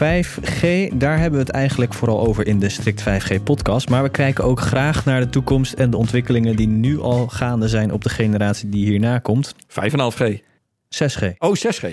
5G, daar hebben we het eigenlijk vooral over in de Strict 5G podcast. Maar we kijken ook graag naar de toekomst en de ontwikkelingen die nu al gaande zijn op de generatie die hierna komt. 5,5G. 6G. Oh, 6G.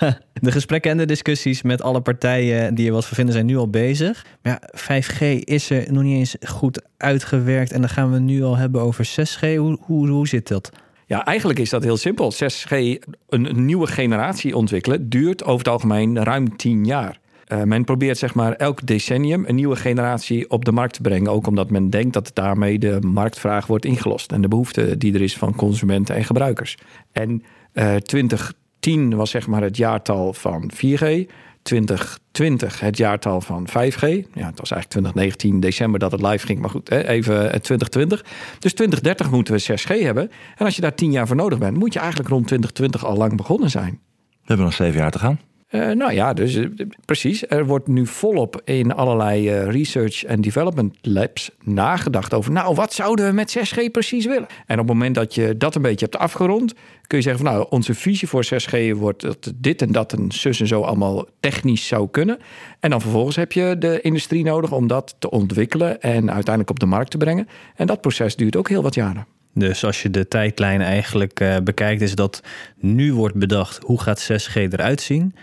de gesprekken en de discussies met alle partijen die er wat voor vinden zijn nu al bezig. Maar ja, 5G is er nog niet eens goed uitgewerkt en dan gaan we nu al hebben over 6G. Hoe, hoe, hoe zit dat? Ja, eigenlijk is dat heel simpel. 6G, een, nieuwe generatie ontwikkelen, duurt over het algemeen ruim 10 jaar. Uh, men probeert zeg maar elk decennium een nieuwe generatie op de markt te brengen. Ook omdat men denkt dat daarmee de marktvraag wordt ingelost. En de behoefte die er is van consumenten en gebruikers. En uh, 2010 was zeg maar het jaartal van 4G. 2020 het jaartal van 5G. Ja, het was eigenlijk 2019 december dat het live ging, maar goed, even 2020. Dus 2030 moeten we 6G hebben. En als je daar 10 jaar voor nodig bent, moet je eigenlijk rond 2020 al lang begonnen zijn. We hebben nog 7 jaar te gaan. Uh, nou ja, dus uh, precies. Er wordt nu volop in allerlei uh, research en development labs nagedacht over, nou, wat zouden we met 6G precies willen? En op het moment dat je dat een beetje hebt afgerond, kun je zeggen van, nou, onze visie voor 6G wordt dat dit en dat en zus en zo allemaal technisch zou kunnen. En dan vervolgens heb je de industrie nodig om dat te ontwikkelen en uiteindelijk op de markt te brengen. En dat proces duurt ook heel wat jaren. Dus als je de tijdlijn eigenlijk bekijkt, is dat nu wordt bedacht hoe gaat 6G eruit zien.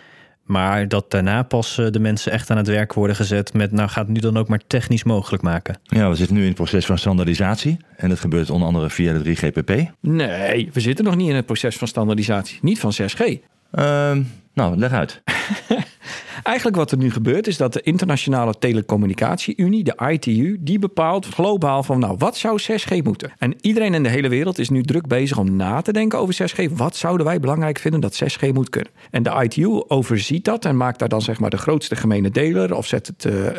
Maar dat daarna pas de mensen echt aan het werk worden gezet met, nou gaat het nu dan ook maar technisch mogelijk maken. Ja, we zitten nu in het proces van standaardisatie. En dat gebeurt onder andere via de 3GPP. Nee, we zitten nog niet in het proces van standaardisatie. Niet van 6G. Uh, nou, leg uit. Eigenlijk wat er nu gebeurt is dat de Internationale Telecommunicatie-Unie, de ITU, die bepaalt globaal van nou, wat zou 6G moeten? En iedereen in de hele wereld is nu druk bezig om na te denken over 6G. Wat zouden wij belangrijk vinden dat 6G moet kunnen? En de ITU overziet dat en maakt daar dan zeg maar de grootste gemene deler of zet het, uh, uh,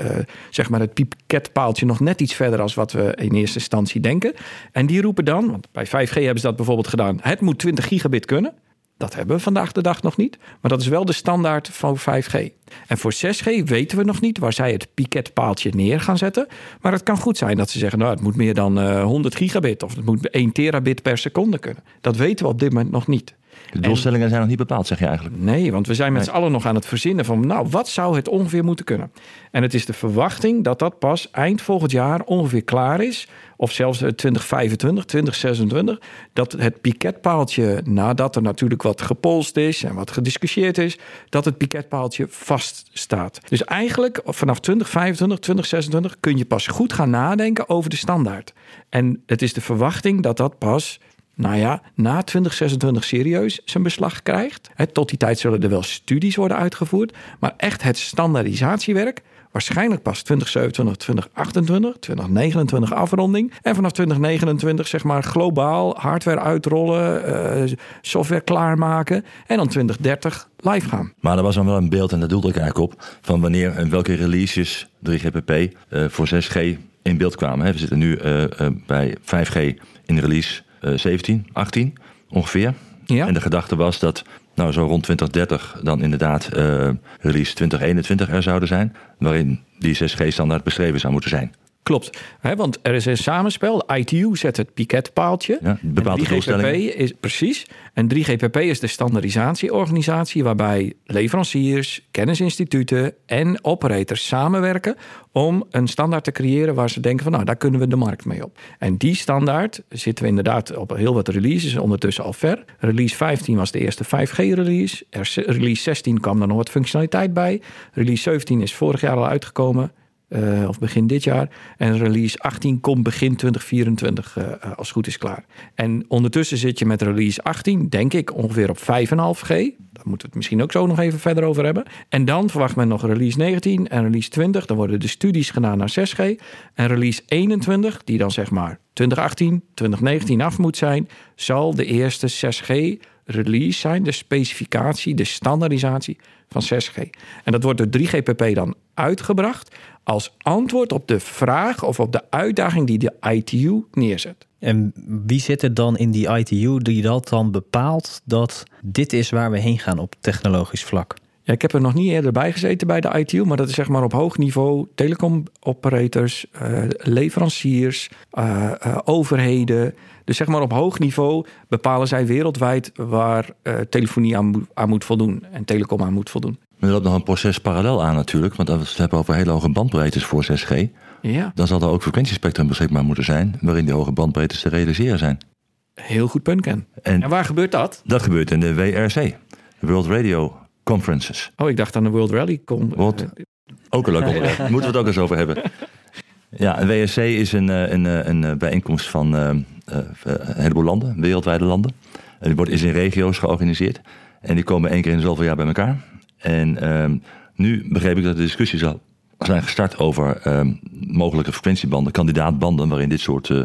zeg maar het piepketpaaltje nog net iets verder als wat we in eerste instantie denken. En die roepen dan, want bij 5G hebben ze dat bijvoorbeeld gedaan, het moet 20 gigabit kunnen. Dat hebben we vandaag de dag nog niet. Maar dat is wel de standaard van 5G. En voor 6G weten we nog niet waar zij het piketpaaltje neer gaan zetten. Maar het kan goed zijn dat ze zeggen: nou, het moet meer dan uh, 100 gigabit of het moet 1 terabit per seconde kunnen. Dat weten we op dit moment nog niet. De doelstellingen en, zijn nog niet bepaald, zeg je eigenlijk? Nee, want we zijn met nee. z'n allen nog aan het verzinnen van, nou, wat zou het ongeveer moeten kunnen? En het is de verwachting dat dat pas eind volgend jaar ongeveer klaar is, of zelfs 2025, 2026, dat het piketpaaltje, nadat er natuurlijk wat gepolst is en wat gediscussieerd is, dat het piketpaaltje vaststaat. Dus eigenlijk vanaf 2025, 2026 kun je pas goed gaan nadenken over de standaard. En het is de verwachting dat dat pas nou ja, na 2026 serieus zijn beslag krijgt. Tot die tijd zullen er wel studies worden uitgevoerd. Maar echt het standaardisatiewerk waarschijnlijk pas 2027, 2028, 2029 afronding. En vanaf 2029 zeg maar globaal hardware uitrollen, uh, software klaarmaken. En dan 2030 live gaan. Maar er was dan wel een beeld, en daar doelde ik eigenlijk op, van wanneer en welke releases 3GPP uh, voor 6G in beeld kwamen. We zitten nu uh, bij 5G in release 17, 18 ongeveer. Ja. En de gedachte was dat nou zo rond 2030 dan inderdaad uh, release 2021 er zouden zijn, waarin die 6G-standaard beschreven zou moeten zijn. Klopt, He, want er is een samenspel. De ITU zet het piketpaaltje. Ja, bepaalde 3GPP is precies. En 3GPP is de standaardisatieorganisatie waarbij leveranciers, kennisinstituten en operators samenwerken om een standaard te creëren waar ze denken van nou daar kunnen we de markt mee op. En die standaard zitten we inderdaad op heel wat releases ondertussen al ver. Release 15 was de eerste 5G release. Release 16 kwam er nog wat functionaliteit bij. Release 17 is vorig jaar al uitgekomen. Uh, of begin dit jaar. En release 18 komt begin 2024 uh, als het goed is klaar. En ondertussen zit je met release 18, denk ik, ongeveer op 5,5G. Daar moeten we het misschien ook zo nog even verder over hebben. En dan verwacht men nog release 19 en release 20. Dan worden de studies gedaan naar 6G. En release 21, die dan zeg maar 2018, 2019 af moet zijn, zal de eerste 6G release zijn, de specificatie, de standaardisatie van 6G. En dat wordt door 3GPP dan uitgebracht als antwoord op de vraag of op de uitdaging die de ITU neerzet. En wie zit er dan in die ITU die dat dan bepaalt dat dit is waar we heen gaan op technologisch vlak? Ja, ik heb er nog niet eerder bij gezeten bij de ITU, maar dat is zeg maar op hoog niveau telecomoperators, uh, leveranciers, uh, uh, overheden. Dus zeg maar op hoog niveau bepalen zij wereldwijd waar telefonie aan, aan, moet voldoen en telecom aan moet voldoen. Maar er loopt nog een proces parallel aan natuurlijk, want als we het hebben over hele hoge bandbreedtes voor 6G, ja. dan zal er ook frequentiespectrum beschikbaar moeten zijn waarin die hoge bandbreedtes te realiseren zijn. Heel goed punt, Ken. En, en waar gebeurt dat? Dat gebeurt in de WRC, World Radio conferences. Oh, ik dacht aan de World Rally. Con Wat? Ook een leuk onderwerp. Moeten we het ook eens over hebben. Ja, een WSC is een, eh, een, eh, een, een bijeenkomst van uh, een heleboel landen, wereldwijde landen. En die wordt, is in regio's georganiseerd. En die komen één keer in zoveel jaar bij elkaar. En uh, nu begreep ik dat de discussies al zijn gestart over uh, mogelijke frequentiebanden, kandidaatbanden, waarin dit soort uh,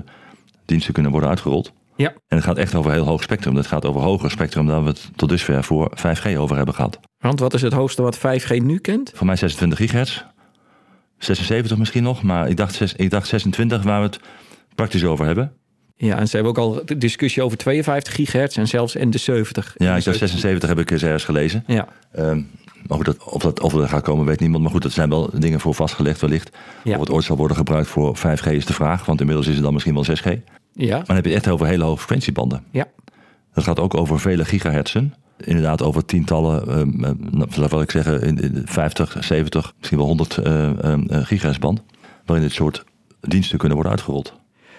diensten kunnen worden uitgerold. Ja. En het gaat echt over heel hoog spectrum. Het gaat over hoger spectrum dan we het tot dusver voor 5G over hebben gehad. Want wat is het hoogste wat 5G nu kent? Voor mij 26 gigahertz. 76 misschien nog, maar ik dacht, ik dacht 26 waar we het praktisch over hebben. Ja, en ze hebben ook al discussie over 52 gigahertz en zelfs in de 70. Ja, ik dacht 76 heb ik eens ergens gelezen. Ja. Um, maar goed, dat, of, dat, of dat gaat komen, weet niemand. Maar goed, dat zijn wel dingen voor vastgelegd wellicht. Ja. Of het ooit zal worden gebruikt voor 5G is de vraag. Want inmiddels is het dan misschien wel 6G. Ja. Maar dan heb je het echt over hele hoge frequentiebanden. Ja. Dat gaat ook over vele gigahertzen. Inderdaad, over tientallen, uh, wat ik zeggen, 50, 70, misschien wel 100 uh, uh, gigahertzband. Waarin dit soort diensten kunnen worden uitgerold.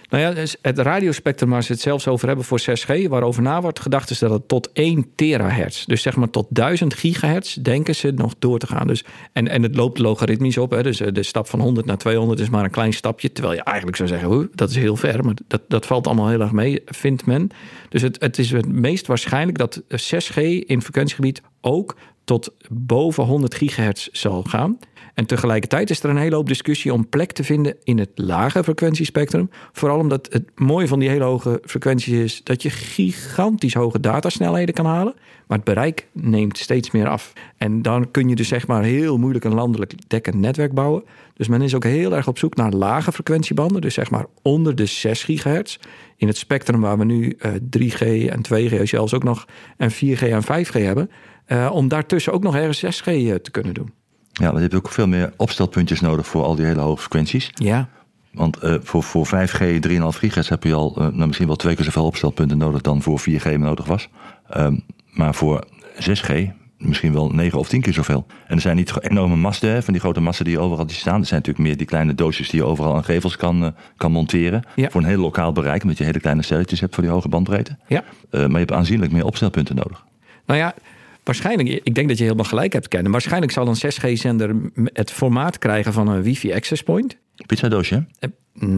Nou ja, dus het radiospectrum waar ze het zelfs over hebben voor 6G, waarover na wordt gedacht, is dat het tot 1 terahertz, dus zeg maar tot 1000 gigahertz, denken ze nog door te gaan. Dus, en, en het loopt logaritmisch op, hè, dus de stap van 100 naar 200 is maar een klein stapje, terwijl je eigenlijk zou zeggen, dat is heel ver, maar dat, dat valt allemaal heel erg mee, vindt men. Dus het, het is het meest waarschijnlijk dat 6G in frequentiegebied ook tot boven 100 gigahertz zal gaan. En tegelijkertijd is er een hele hoop discussie om plek te vinden in het lage frequentiespectrum. Vooral omdat het mooie van die hele hoge frequenties is dat je gigantisch hoge datasnelheden kan halen. Maar het bereik neemt steeds meer af. En dan kun je dus zeg maar heel moeilijk een landelijk dekkend netwerk bouwen. Dus men is ook heel erg op zoek naar lage frequentiebanden. Dus zeg maar onder de 6 gigahertz. In het spectrum waar we nu uh, 3G en 2G zelfs ook nog en 4G en 5G hebben. Uh, om daartussen ook nog ergens 6G uh, te kunnen doen. Ja, maar je hebt ook veel meer opstelpuntjes nodig voor al die hele hoge frequenties. Ja. Want uh, voor, voor 5G, 3,5 gigahertz heb je al uh, nou, misschien wel twee keer zoveel opstelpunten nodig dan voor 4G nodig was. Um, maar voor 6G misschien wel 9 of 10 keer zoveel. En er zijn niet enorme masten, van die grote masten die overal die staan. Er zijn natuurlijk meer die kleine doosjes die je overal aan gevels kan, uh, kan monteren. Ja. Voor een heel lokaal bereik, omdat je hele kleine celletjes hebt voor die hoge bandbreedte. Ja. maar je hebt aanzienlijk meer opstelpunten nodig. Nou ja, Waarschijnlijk, ik denk dat je helemaal gelijk hebt kennen. Waarschijnlijk zal een 6G-zender het formaat krijgen van een wifi access point. Pizzadoosje?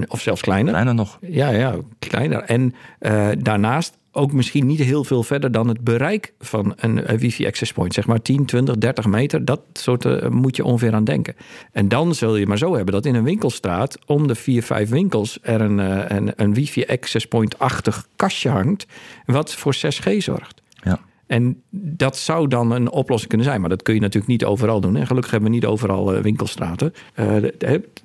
Of zelfs kleiner. Kleiner nog. Ja, ja, kleiner. En uh, daarnaast ook misschien niet heel veel verder dan het bereik van een, een wifi access point. Zeg maar 10, 20, 30 meter. Dat soort uh, moet je ongeveer aan denken. En dan zul je maar zo hebben dat in een winkelstraat om de 4, 5 winkels er een, uh, een, een wifi access point-achtig kastje hangt. Wat voor 6G zorgt. En dat zou dan een oplossing kunnen zijn. Maar dat kun je natuurlijk niet overal doen. En gelukkig hebben we niet overal uh, winkelstraten. Uh,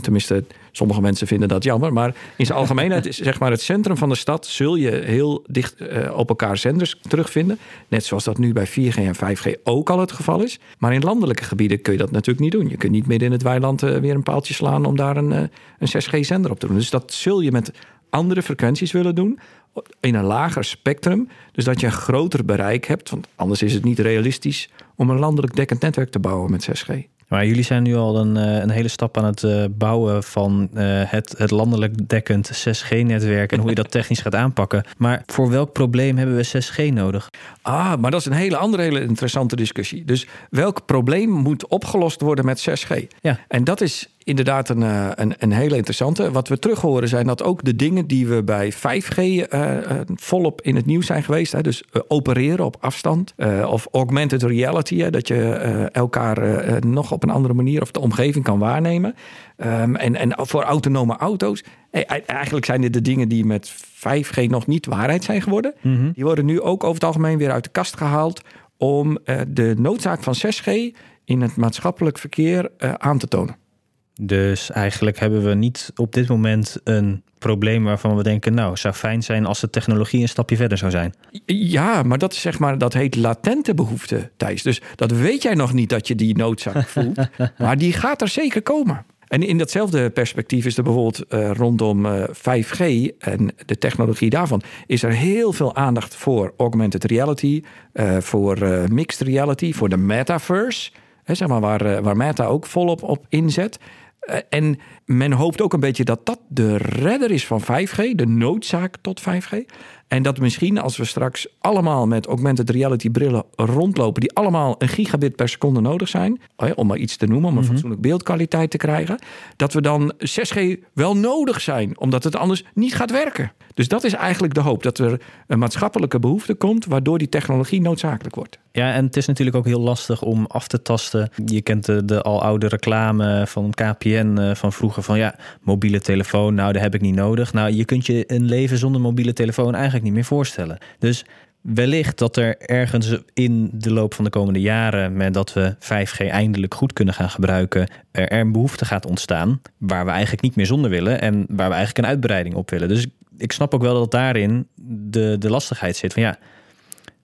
tenminste, sommige mensen vinden dat jammer. Maar in zijn algemeenheid zeg maar het centrum van de stad... zul je heel dicht uh, op elkaar zenders terugvinden. Net zoals dat nu bij 4G en 5G ook al het geval is. Maar in landelijke gebieden kun je dat natuurlijk niet doen. Je kunt niet midden in het weiland weer een paaltje slaan... om daar een, een 6G-zender op te doen. Dus dat zul je met andere frequenties willen doen in een lager spectrum. Dus dat je een groter bereik hebt. Want anders is het niet realistisch om een landelijk dekkend netwerk te bouwen met 6G. Maar jullie zijn nu al een, een hele stap aan het bouwen van het, het landelijk dekkend 6G-netwerk en hoe je dat technisch gaat aanpakken. Maar voor welk probleem hebben we 6G nodig? Ah, maar dat is een hele andere, hele interessante discussie. Dus welk probleem moet opgelost worden met 6G? Ja. En dat is inderdaad een, eh, een, een hele interessante. Wat we terug horen zijn dat ook de dingen die we bij 5G uh, uh, volop in het nieuws zijn geweest. Hè, dus uh, opereren op afstand uh, of augmented reality. Hè, dat je elkaar nog op een andere manier of de omgeving kan waarnemen. Um, en, en voor autonome auto's. Eigenlijk zijn dit de dingen die met 5G nog niet waarheid zijn geworden. Mm -hmm. Die worden nu ook over het algemeen weer uit de kast gehaald om de noodzaak van 6G in het maatschappelijk verkeer aan te tonen. Dus eigenlijk hebben we niet op dit moment een probleem waarvan we denken, nou, zou fijn zijn als de technologie een stapje verder zou zijn. Ja, maar dat is zeg maar, dat heet latente behoefte, Thijs. Dus dat weet jij nog niet dat je die noodzaak voelt, maar die gaat er zeker komen. En in datzelfde perspectief is er bijvoorbeeld uh, rondom uh, 5G en de technologie daarvan, is er heel veel aandacht voor augmented reality, uh, voor mixed reality, voor de metaverse. Hè, zeg maar waar, waar Meta ook volop op inzet. En men hoopt ook een beetje dat dat de redder is van 5G, de noodzaak tot 5G. En dat misschien als we straks allemaal met augmented reality brillen rondlopen, die allemaal een gigabit per seconde nodig zijn, om maar iets te noemen, om een mm-hmm. fatsoenlijk beeldkwaliteit te krijgen, dat we dan 6G wel nodig zijn, omdat het anders niet gaat werken. Dus dat is eigenlijk de hoop, dat er een maatschappelijke behoefte komt, waardoor die technologie noodzakelijk wordt. Ja, en het is natuurlijk ook heel lastig om af te tasten. Je kent de, de al oude reclame van KPN van vroeger van ja, mobiele telefoon, nou, dat heb ik niet nodig. Nou, je kunt je een leven zonder mobiele telefoon eigenlijk niet meer voorstellen. Dus wellicht dat er ergens in de loop van de komende jaren, met dat we 5G eindelijk goed kunnen gaan gebruiken, er een behoefte gaat ontstaan waar we eigenlijk niet meer zonder willen en waar we eigenlijk een uitbreiding op willen. Dus ik snap ook wel dat daarin de, de lastigheid zit van ja,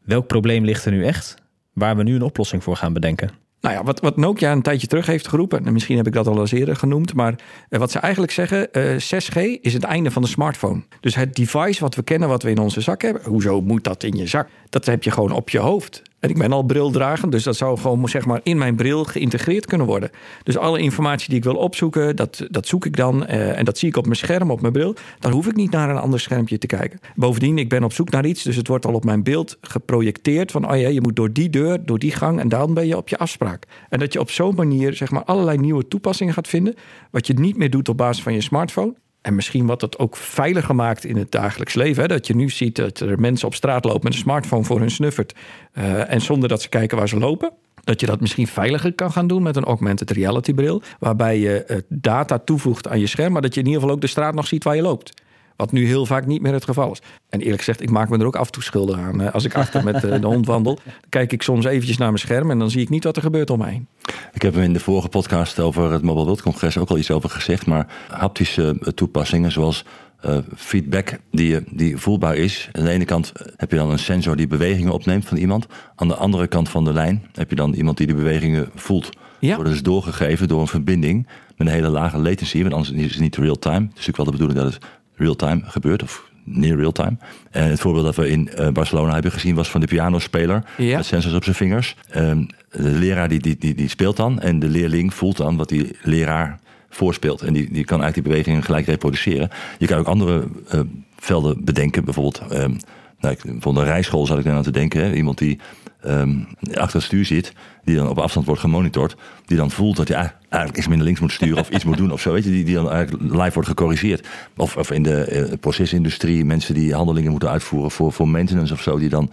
welk probleem ligt er nu echt waar we nu een oplossing voor gaan bedenken? Nou ja, wat, wat Nokia een tijdje terug heeft geroepen, en misschien heb ik dat al eens eerder genoemd, maar uh, wat ze eigenlijk zeggen, uh, 6G is het einde van de smartphone. Dus het device wat we kennen, wat we in onze zak hebben, hoezo moet dat in je zak? Dat heb je gewoon op je hoofd. En ik ben al brildragend, dus dat zou gewoon zeg maar in mijn bril geïntegreerd kunnen worden. Dus alle informatie die ik wil opzoeken, dat, dat zoek ik dan uh, en dat zie ik op mijn scherm, op mijn bril. Dan hoef ik niet naar een ander schermpje te kijken. Bovendien, ik ben op zoek naar iets, dus het wordt al op mijn beeld geprojecteerd van, oh ja, je moet door die deur, door die gang en dan ben je op je afspraak. En dat je op zo'n manier zeg maar allerlei nieuwe toepassingen gaat vinden, wat je niet meer doet op basis van je smartphone. En misschien wat het ook veiliger maakt in het dagelijks leven. Hè? Dat je nu ziet dat er mensen op straat lopen met een smartphone voor hun snuffert. Uh, en zonder dat ze kijken waar ze lopen. Dat je dat misschien veiliger kan gaan doen met een augmented reality bril. Waarbij je uh, data toevoegt aan je scherm. Maar dat je in ieder geval ook de straat nog ziet waar je loopt. Wat nu heel vaak niet meer het geval is. En eerlijk gezegd, ik maak me er ook af en toe schuldig aan. Als ik achter met de hond wandel, kijk ik soms eventjes naar mijn scherm en dan zie ik niet wat er gebeurt om me heen. Ik heb hem in de vorige podcast over het Mobile World Congres ook al iets over gezegd. Maar haptische toepassingen zoals uh, feedback die, die voelbaar is. Aan de ene kant heb je dan een sensor die bewegingen opneemt van iemand. Aan de andere kant van de lijn heb je dan iemand die die bewegingen voelt. Ja. Worden dus doorgegeven door een verbinding met een hele lage latency. Want anders is het niet real-time. Het is natuurlijk wel de bedoeling dat het real-time gebeurt. Of near real-time. En het voorbeeld dat we in uh, Barcelona hebben gezien was van de pianospeler. Ja. Met sensors op zijn vingers. Um, de leraar die, die, die, die speelt dan. En de leerling voelt dan wat die leraar voorspeelt. En die, die kan eigenlijk die bewegingen gelijk reproduceren. Je kan ook andere uh, velden bedenken. Bijvoorbeeld, um, nou, ik, bijvoorbeeld een rijschool zou ik dan aan te denken. Hè? Iemand die um, achter het stuur zit, die dan op afstand wordt gemonitord, die dan voelt dat hij eigenlijk iets minder links moet sturen of iets moet doen of zo, weet je, die, die dan eigenlijk live wordt gecorrigeerd. Of, of in de uh, procesindustrie, mensen die handelingen moeten uitvoeren voor, voor maintenance of zo, die dan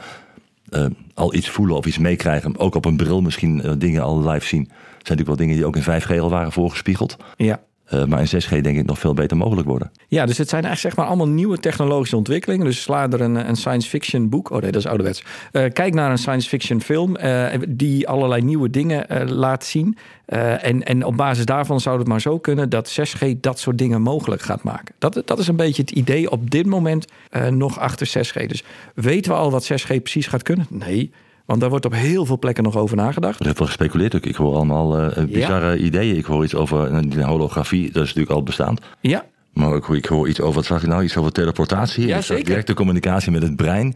uh, al iets voelen of iets meekrijgen, ook op een bril misschien uh, dingen al live zien. zijn natuurlijk wel dingen die ook in 5G al waren voorgespiegeld. Ja. Uh, maar in 6G denk ik nog veel beter mogelijk worden. Ja, dus het zijn eigenlijk zeg maar allemaal nieuwe technologische ontwikkelingen. Dus sla er een, een science fiction boek. Oh nee, dat is ouderwets. Uh, kijk naar een science fiction film uh, die allerlei nieuwe dingen laat zien. en, en op basis daarvan zou het maar zo kunnen dat 6G dat soort dingen mogelijk gaat maken. Dat, dat is een beetje het idee op dit moment nog achter 6G. Dus weten we al wat 6G precies gaat kunnen? Nee. Want daar wordt op heel veel plekken nog over nagedacht. Er heeft wel gespeculeerd ook. Ik hoor allemaal uh, bizarre ja. ideeën. Ik hoor iets over een holografie, dat is natuurlijk al bestaand. Ja. Maar ik hoor, ik hoor iets over, wat zag je nou? Iets over teleportatie. Ja, zeker. Directe communicatie met het brein.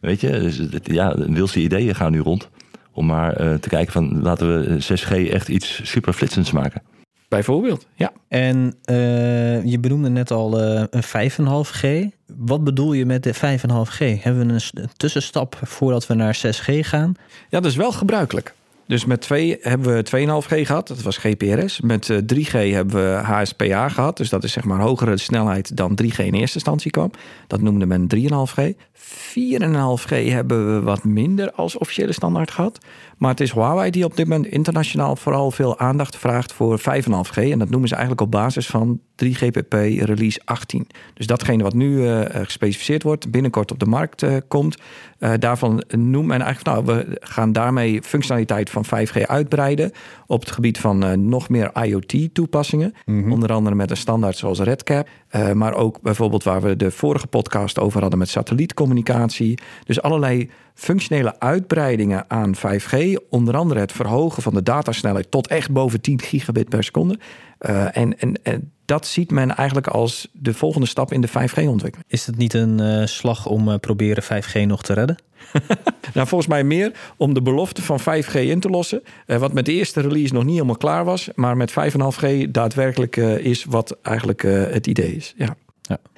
Weet je, dus het, ja, wilste ideeën gaan nu rond. Om maar uh, te kijken van, laten we 6G echt iets super flitsends maken. Bijvoorbeeld, ja. En uh, je benoemde net al uh, een 5,5G. Wat bedoel je met de 5,5G? Hebben we een tussenstap voordat we naar 6G gaan? Ja, dat is wel gebruikelijk. Dus met 2 hebben we 2,5G gehad, dat was GPRS. Met uh, 3G hebben we HSPA gehad, dus dat is zeg maar hogere snelheid dan 3G in eerste instantie kwam. Dat noemde men 3,5G. 4,5G hebben we wat minder als officiële standaard gehad. Maar het is Huawei die op dit moment internationaal vooral veel aandacht vraagt voor 5,5G. En dat noemen ze eigenlijk op basis van 3GPP release 18. Dus datgene wat nu uh, gespecificeerd wordt, binnenkort op de markt uh, komt. Uh, daarvan noemt men eigenlijk, nou, we gaan daarmee functionaliteit van 5G uitbreiden. Op het gebied van nog meer IoT-toepassingen. Mm -hmm. Onder andere met een standaard zoals RedCap. maar ook bijvoorbeeld waar we de vorige podcast over hadden met satellietcommunicatie. Dus allerlei functionele uitbreidingen aan 5G. Onder andere het verhogen van de datasnelheid tot echt boven 10 gigabit per seconde. Uh, en, en, en, dat ziet men eigenlijk als de volgende stap in de 5G-ontwikkeling. Is het niet een uh, slag om uh, proberen 5G nog te redden? nou, volgens mij meer om de belofte van 5G in te lossen. wat met de eerste release nog niet helemaal klaar was. Maar met 5,5G daadwerkelijk is wat eigenlijk het idee is. Ja.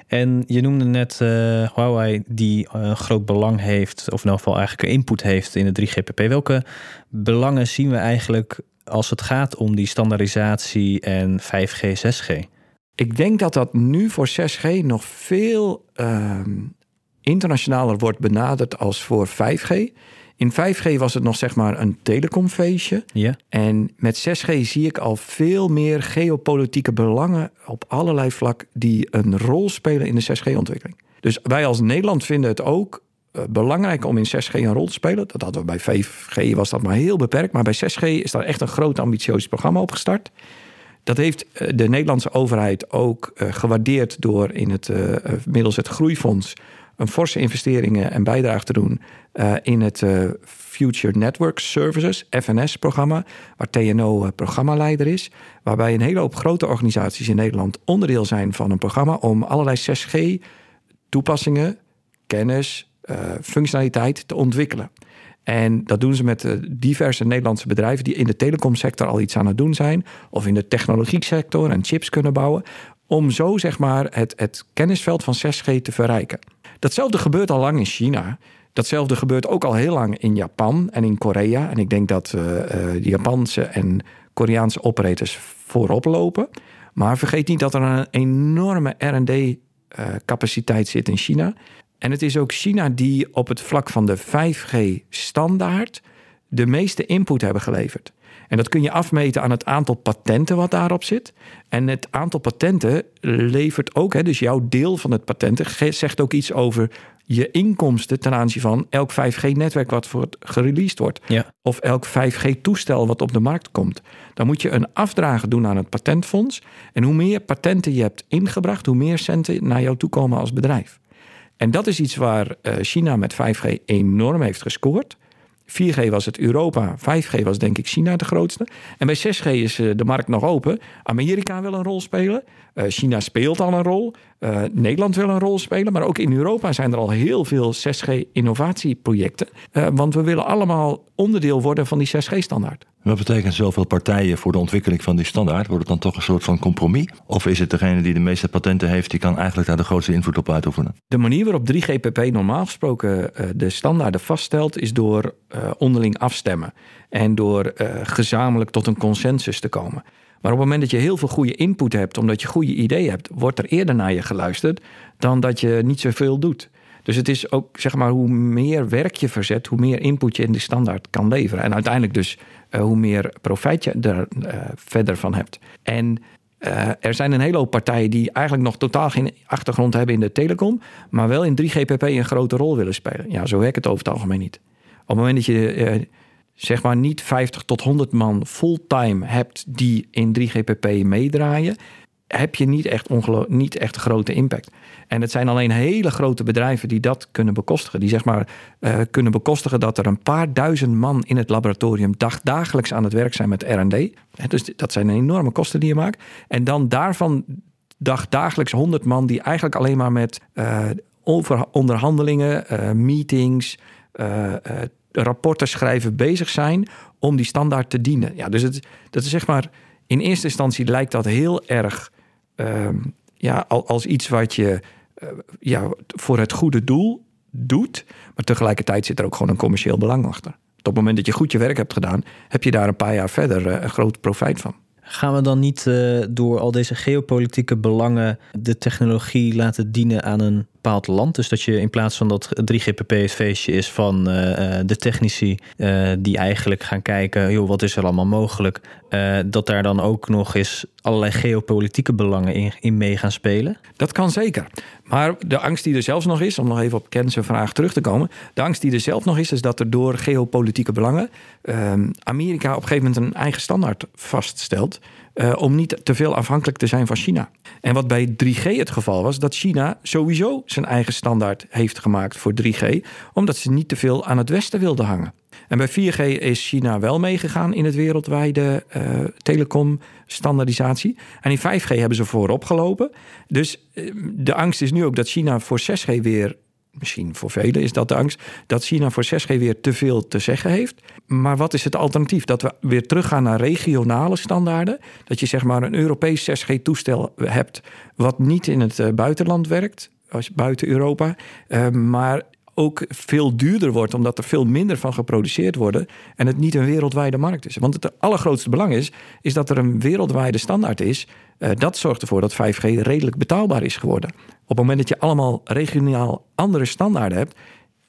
En je noemde net uh, Huawei die uh, groot belang heeft, of in ieder geval eigenlijk input heeft in de 3GPP. Welke belangen zien we eigenlijk als het gaat om die standaardisatie en 5G, 6G? Ik denk dat dat nu voor 6G nog veel uh, internationaler wordt benaderd als voor 5G. In 5G was het nog zeg maar een telecomfeestje. Ja. En met 6G zie ik al veel meer geopolitieke belangen op allerlei vlak die een rol spelen in de 6G-ontwikkeling. Dus wij als Nederland vinden het ook uh, belangrijk om in 6G een rol te spelen. Dat hadden we bij 5G was dat maar heel beperkt, maar bij 6G is daar echt een groot ambitieus programma opgestart. Dat heeft uh, de Nederlandse overheid ook uh, gewaardeerd door in het middels het groeifonds een forse investeringen en bijdrage te doen uh, in het uh, Future Network Services, FNS-programma, waar TNO uh, programmaleider is. Waarbij een hele hoop grote organisaties in Nederland onderdeel zijn van een programma om allerlei 6G-toepassingen, kennis, functionaliteit te ontwikkelen. En dat doen ze met diverse Nederlandse bedrijven die in de telecomsector al iets aan het doen zijn, of in de technologiesector en chips kunnen bouwen, om zo zeg maar het, het kennisveld van 6G te verrijken. Datzelfde gebeurt al lang in China. Datzelfde gebeurt ook al heel lang in Japan en in Korea. En ik denk dat uh, de Japanse en Koreaanse operators voorop lopen. Maar vergeet niet dat er een enorme RD-capaciteit zit in China. En het is ook China die op het vlak van de 5G-standaard de meeste input hebben geleverd. En dat kun je afmeten aan het aantal patenten wat daarop zit. En het aantal patenten levert ook, hè, dus jouw deel van het patenten zegt ook iets over je inkomsten ten aanzien van elk 5G-netwerk wat voor gereleased wordt. Ja. Of elk 5G-toestel wat op de markt komt. Dan moet je een afdrage doen aan het patentfonds. En hoe meer patenten je hebt ingebracht, hoe meer centen naar jou toe komen als bedrijf. En dat is iets waar China met 5G enorm heeft gescoord. 4G was het Europa, 5G was denk ik China de grootste. En bij 6G is de markt nog open. Amerika wil een rol spelen. Uh, China speelt al een rol. Uh, Nederland wil een rol spelen. Maar ook in Europa zijn er al heel veel 6G-innovatieprojecten. Uh, want we willen allemaal onderdeel worden van die 6G-standaard. Wat betekent zoveel partijen voor de ontwikkeling van die standaard? Wordt het dan toch een soort van compromis? Of is het degene die de meeste patenten heeft, die kan eigenlijk daar de grootste invloed op uitoefenen? De manier waarop 3GPP normaal gesproken de standaarden vaststelt, is door onderling afstemmen. En door gezamenlijk tot een consensus te komen. Maar op het moment dat je heel veel goede input hebt, omdat je goede ideeën hebt, wordt er eerder naar je geluisterd dan dat je niet zoveel doet. Dus het is ook, zeg maar, hoe meer werk je verzet, hoe meer input je in de standaard kan leveren. En uiteindelijk dus hoe meer profijt je er uh, verder van hebt. En uh, er zijn een hele hoop partijen die eigenlijk nog totaal geen achtergrond hebben in de telecom, maar wel in 3GPP een grote rol willen spelen. Ja, zo werkt het over het algemeen niet. Op het moment dat je zeg maar niet 50 tot 100 man fulltime hebt die in 3GPP meedraaien, heb je niet echt, niet echt grote impact. En het zijn alleen hele grote bedrijven die dat kunnen bekostigen. Die zeg maar uh, kunnen bekostigen dat er een paar duizend man in het laboratorium dag, dagelijks aan het werk zijn met R&D. Dus dat zijn enorme kosten die je maakt. En dan daarvan dag, dagelijks 100 man die eigenlijk alleen maar met uh, over, onderhandelingen, uh, meetings, rapporten schrijven bezig zijn om die standaard te dienen. Ja, dus het, dat is zeg maar, in eerste instantie lijkt dat heel erg uh, ja, als iets wat je uh, ja, voor het goede doel doet, maar tegelijkertijd zit er ook gewoon een commercieel belang achter. het moment dat je goed je werk hebt gedaan, heb je daar een paar jaar verder een groot profijt van. Gaan we dan niet uh, door al deze geopolitieke belangen de technologie laten dienen aan een bepaald land? Dus dat je in plaats van dat 3GPP het feestje is van uh, de technici uh, die eigenlijk gaan kijken, joh, wat is er allemaal mogelijk? dat daar dan ook nog eens allerlei geopolitieke belangen in, in mee gaan spelen? Dat kan zeker. Maar de angst die er zelfs nog is, om nog even op Ken's vraag terug te komen. De angst die er zelf nog is, is dat er door geopolitieke belangen ehm, Amerika op een gegeven moment een eigen standaard vaststelt. Uh, om niet te veel afhankelijk te zijn van China. En wat bij 3G het geval was, dat China sowieso zijn eigen standaard heeft gemaakt voor 3G, omdat ze niet te veel aan het Westen wilden hangen. En bij 4G is China wel meegegaan in het wereldwijde uh, telecom-standaardisatie. En in 5G hebben ze voorop gelopen. Dus uh, de angst is nu ook dat China voor 6G weer misschien voor velen is dat de angst, dat China voor 6G weer te veel te zeggen heeft. Maar wat is het alternatief? Dat we weer teruggaan naar regionale standaarden. Dat je zeg maar een Europees 6G-toestel hebt, wat niet in het buitenland werkt, als buiten Europa, maar ook veel duurder wordt, omdat er veel minder van geproduceerd wordt en het niet een wereldwijde markt is. Want het allergrootste belang is, is dat er een wereldwijde standaard is. Uh, dat zorgt ervoor dat 5G redelijk betaalbaar is geworden. Op het moment dat je allemaal regionaal andere standaarden hebt,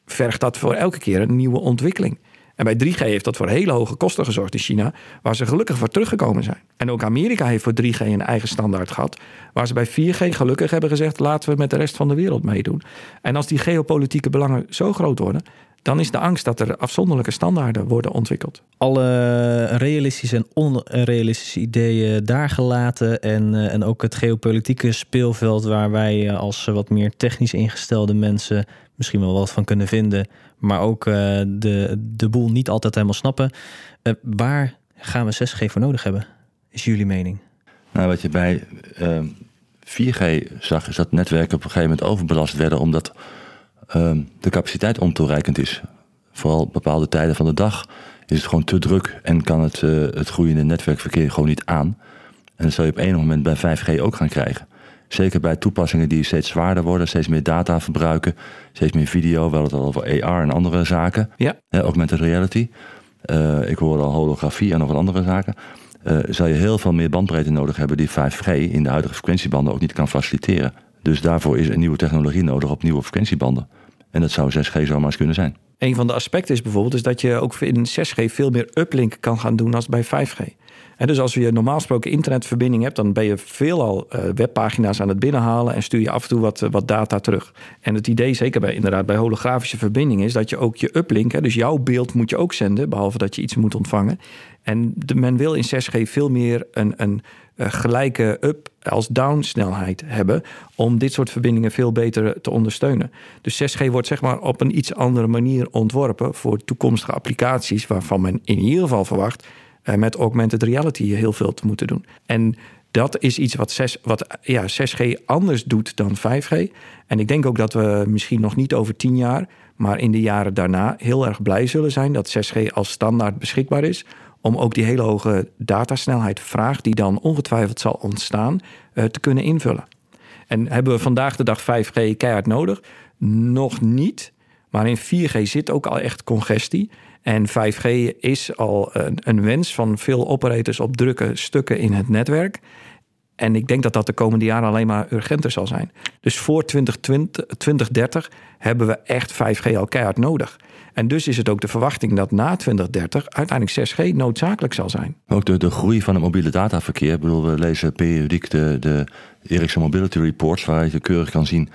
vergt dat voor elke keer een nieuwe ontwikkeling. En bij 3G heeft dat voor hele hoge kosten gezorgd in China, waar ze gelukkig voor teruggekomen zijn. En ook Amerika heeft voor 3G een eigen standaard gehad, waar ze bij 4G gelukkig hebben gezegd: laten we met de rest van de wereld meedoen. En als die geopolitieke belangen zo groot worden, dan is de angst dat er afzonderlijke standaarden worden ontwikkeld. Alle realistische en onrealistische ideeën daar gelaten en, eh, en ook het geopolitieke speelveld waar wij eh, als wat meer technisch ingestelde mensen misschien wel wat van kunnen vinden, maar ook de, de boel niet altijd helemaal snappen. Waar gaan we 6G voor nodig hebben, is jullie mening? Nou, wat je bij uh, 4G zag, is dat netwerken op een gegeven moment overbelast werden, omdat ehm, de capaciteit ontoereikend is. Vooral bepaalde tijden van de dag is het gewoon te druk en kan het, eh, het groeiende netwerkverkeer gewoon niet aan. En dat zal je op enig moment bij 5G ook gaan krijgen. Zeker bij toepassingen die steeds zwaarder worden, steeds meer data verbruiken, steeds meer video, wel het al over AR en andere zaken. Ja. Uh, augmented reality. Uh, ik hoor al holografie en nog wat andere zaken. Uh, zal je heel veel meer bandbreedte nodig hebben die 5G in de huidige frequentiebanden ook niet kan faciliteren. Dus daarvoor is een nieuwe technologie nodig op nieuwe frequentiebanden. En dat zou 6G zomaar eens kunnen zijn. Een van de aspecten is bijvoorbeeld is dat je ook in 6G veel meer uplink kan gaan doen als bij 5G. En dus als je normaal gesproken internetverbinding hebt, dan ben je veelal uh, webpagina's aan het binnenhalen en stuur je af en toe wat, wat data terug. En het idee, zeker bij, inderdaad bij holografische verbindingen, is dat je ook je uplink, dus jouw beeld moet je ook zenden, behalve dat je iets moet ontvangen. En de, men wil in 6G veel meer een, een uh, gelijke up als down snelheid hebben om dit soort verbindingen veel beter te ondersteunen. Dus 6G wordt zeg maar op een iets andere manier ontworpen voor toekomstige applicaties waarvan men in ieder geval verwacht uh, met augmented reality heel veel te moeten doen. En dat is iets wat, 6, wat ja, 6G anders doet dan 5G. En ik denk ook dat we misschien nog niet over 10 jaar, maar in de jaren daarna heel erg blij zullen zijn dat 6G als standaard beschikbaar is om ook die hele hoge datasnelheid vraag die dan ongetwijfeld zal ontstaan uh, te kunnen invullen. En hebben we vandaag de dag 5G keihard nodig? Nog niet. Maar in 4G zit ook al echt congestie. En 5G is al een, een wens van veel operators op drukke stukken in het netwerk. En ik denk dat dat de komende jaren alleen maar urgenter zal zijn. Dus voor 2020, 2030 hebben we echt 5G al keihard nodig. En dus is het ook de verwachting dat na 2030 uiteindelijk 6G noodzakelijk zal zijn. Ook de, de groei van het mobiele dataverkeer. Ik bedoel, we lezen periodiek de, de Ericsson Mobility Reports, waar je keurig kan zien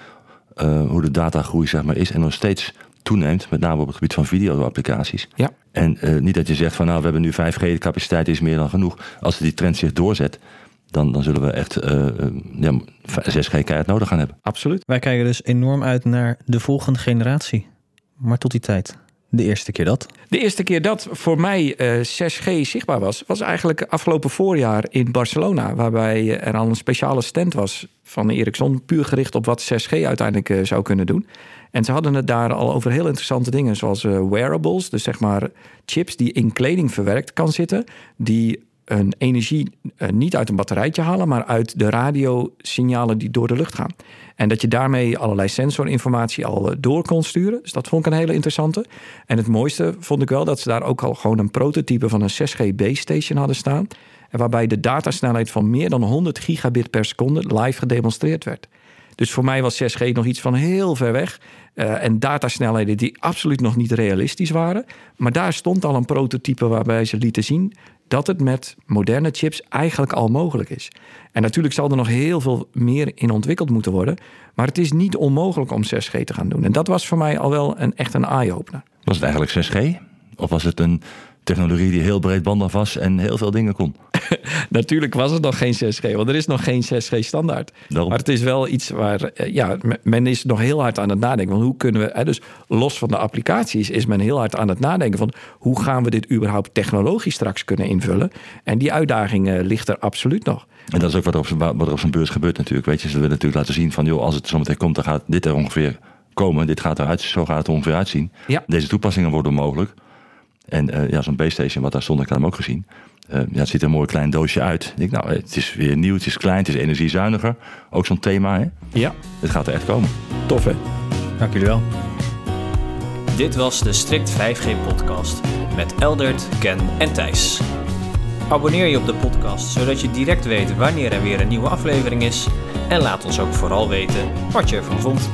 uh, hoe de datagroei zeg maar, is. En nog steeds toeneemt, met name op het gebied van video-applicaties. Ja. En uh, niet dat je zegt van nou, we hebben nu 5G, de capaciteit is meer dan genoeg. Als die trend zich doorzet, dan, dan zullen we echt uh, ja, 6G keihard nodig gaan hebben. Absoluut. Wij kijken dus enorm uit naar de volgende generatie. Maar tot die tijd, de eerste keer dat? De eerste keer dat voor mij uh, 6G zichtbaar was, was eigenlijk afgelopen voorjaar in Barcelona. Waarbij er al een speciale stand was van Ericsson, puur gericht op wat 6G uiteindelijk uh, zou kunnen doen. En ze hadden het daar al over heel interessante dingen, zoals wearables, dus zeg maar chips die in kleding verwerkt kan zitten, die hun energie eh, niet uit een batterijtje halen, maar uit de radiosignalen die door de lucht gaan. En dat je daarmee allerlei sensorinformatie al eh, door kon sturen. Dus dat vond ik een hele interessante. En het mooiste vond ik wel dat ze daar ook al gewoon een prototype van een 6G base station hadden staan. Waarbij de datasnelheid van meer dan 100 gigabit per seconde live gedemonstreerd werd. Dus voor mij was 6G nog iets van heel ver weg. Uh, en datasnelheden die absoluut nog niet realistisch waren. Maar daar stond al een prototype waarbij ze lieten zien dat het met moderne chips eigenlijk al mogelijk is. En natuurlijk zal er nog heel veel meer in ontwikkeld moeten worden. Maar het is niet onmogelijk om 6G te gaan doen. En dat was voor mij al wel een, echt een eye-opener. Was het eigenlijk 6G? Of was het een technologie die heel breedbandig was en heel veel dingen kon. Natuurlijk was het nog geen 6G, want er is nog geen 6G standaard. Maar het is wel iets waar, eh, ja, men is nog heel hard aan het nadenken. Want hoe kunnen we, dus los van de applicaties, is men heel hard aan het nadenken van hoe gaan we dit überhaupt technologisch straks kunnen invullen. En die uitdaging uh, ligt er absoluut nog. En dat is ook wat er op, wat er op beurs gebeurt natuurlijk. Weet je, ze willen natuurlijk laten zien van, joh, als het zo meteen komt, dan gaat dit er ongeveer komen. Dit gaat eruit, zo gaat het er ongeveer uitzien. Ja. Deze toepassingen worden mogelijk. En uh, ja, zo'n base station, wat daar stond, ik had hem ook gezien. Uh, ja, het ziet er een mooi klein doosje uit. Ik denk, nou, het is weer nieuw, het is klein, het is energiezuiniger. Ook zo'n thema, hè? Ja. Het gaat er echt komen. Tof, hè? Dank jullie wel. Dit was de Strict 5G-podcast met Eldert, Ken en Thijs. Abonneer je op de podcast, zodat je direct weet wanneer er weer een nieuwe aflevering is. En laat ons ook vooral weten wat je ervan vond.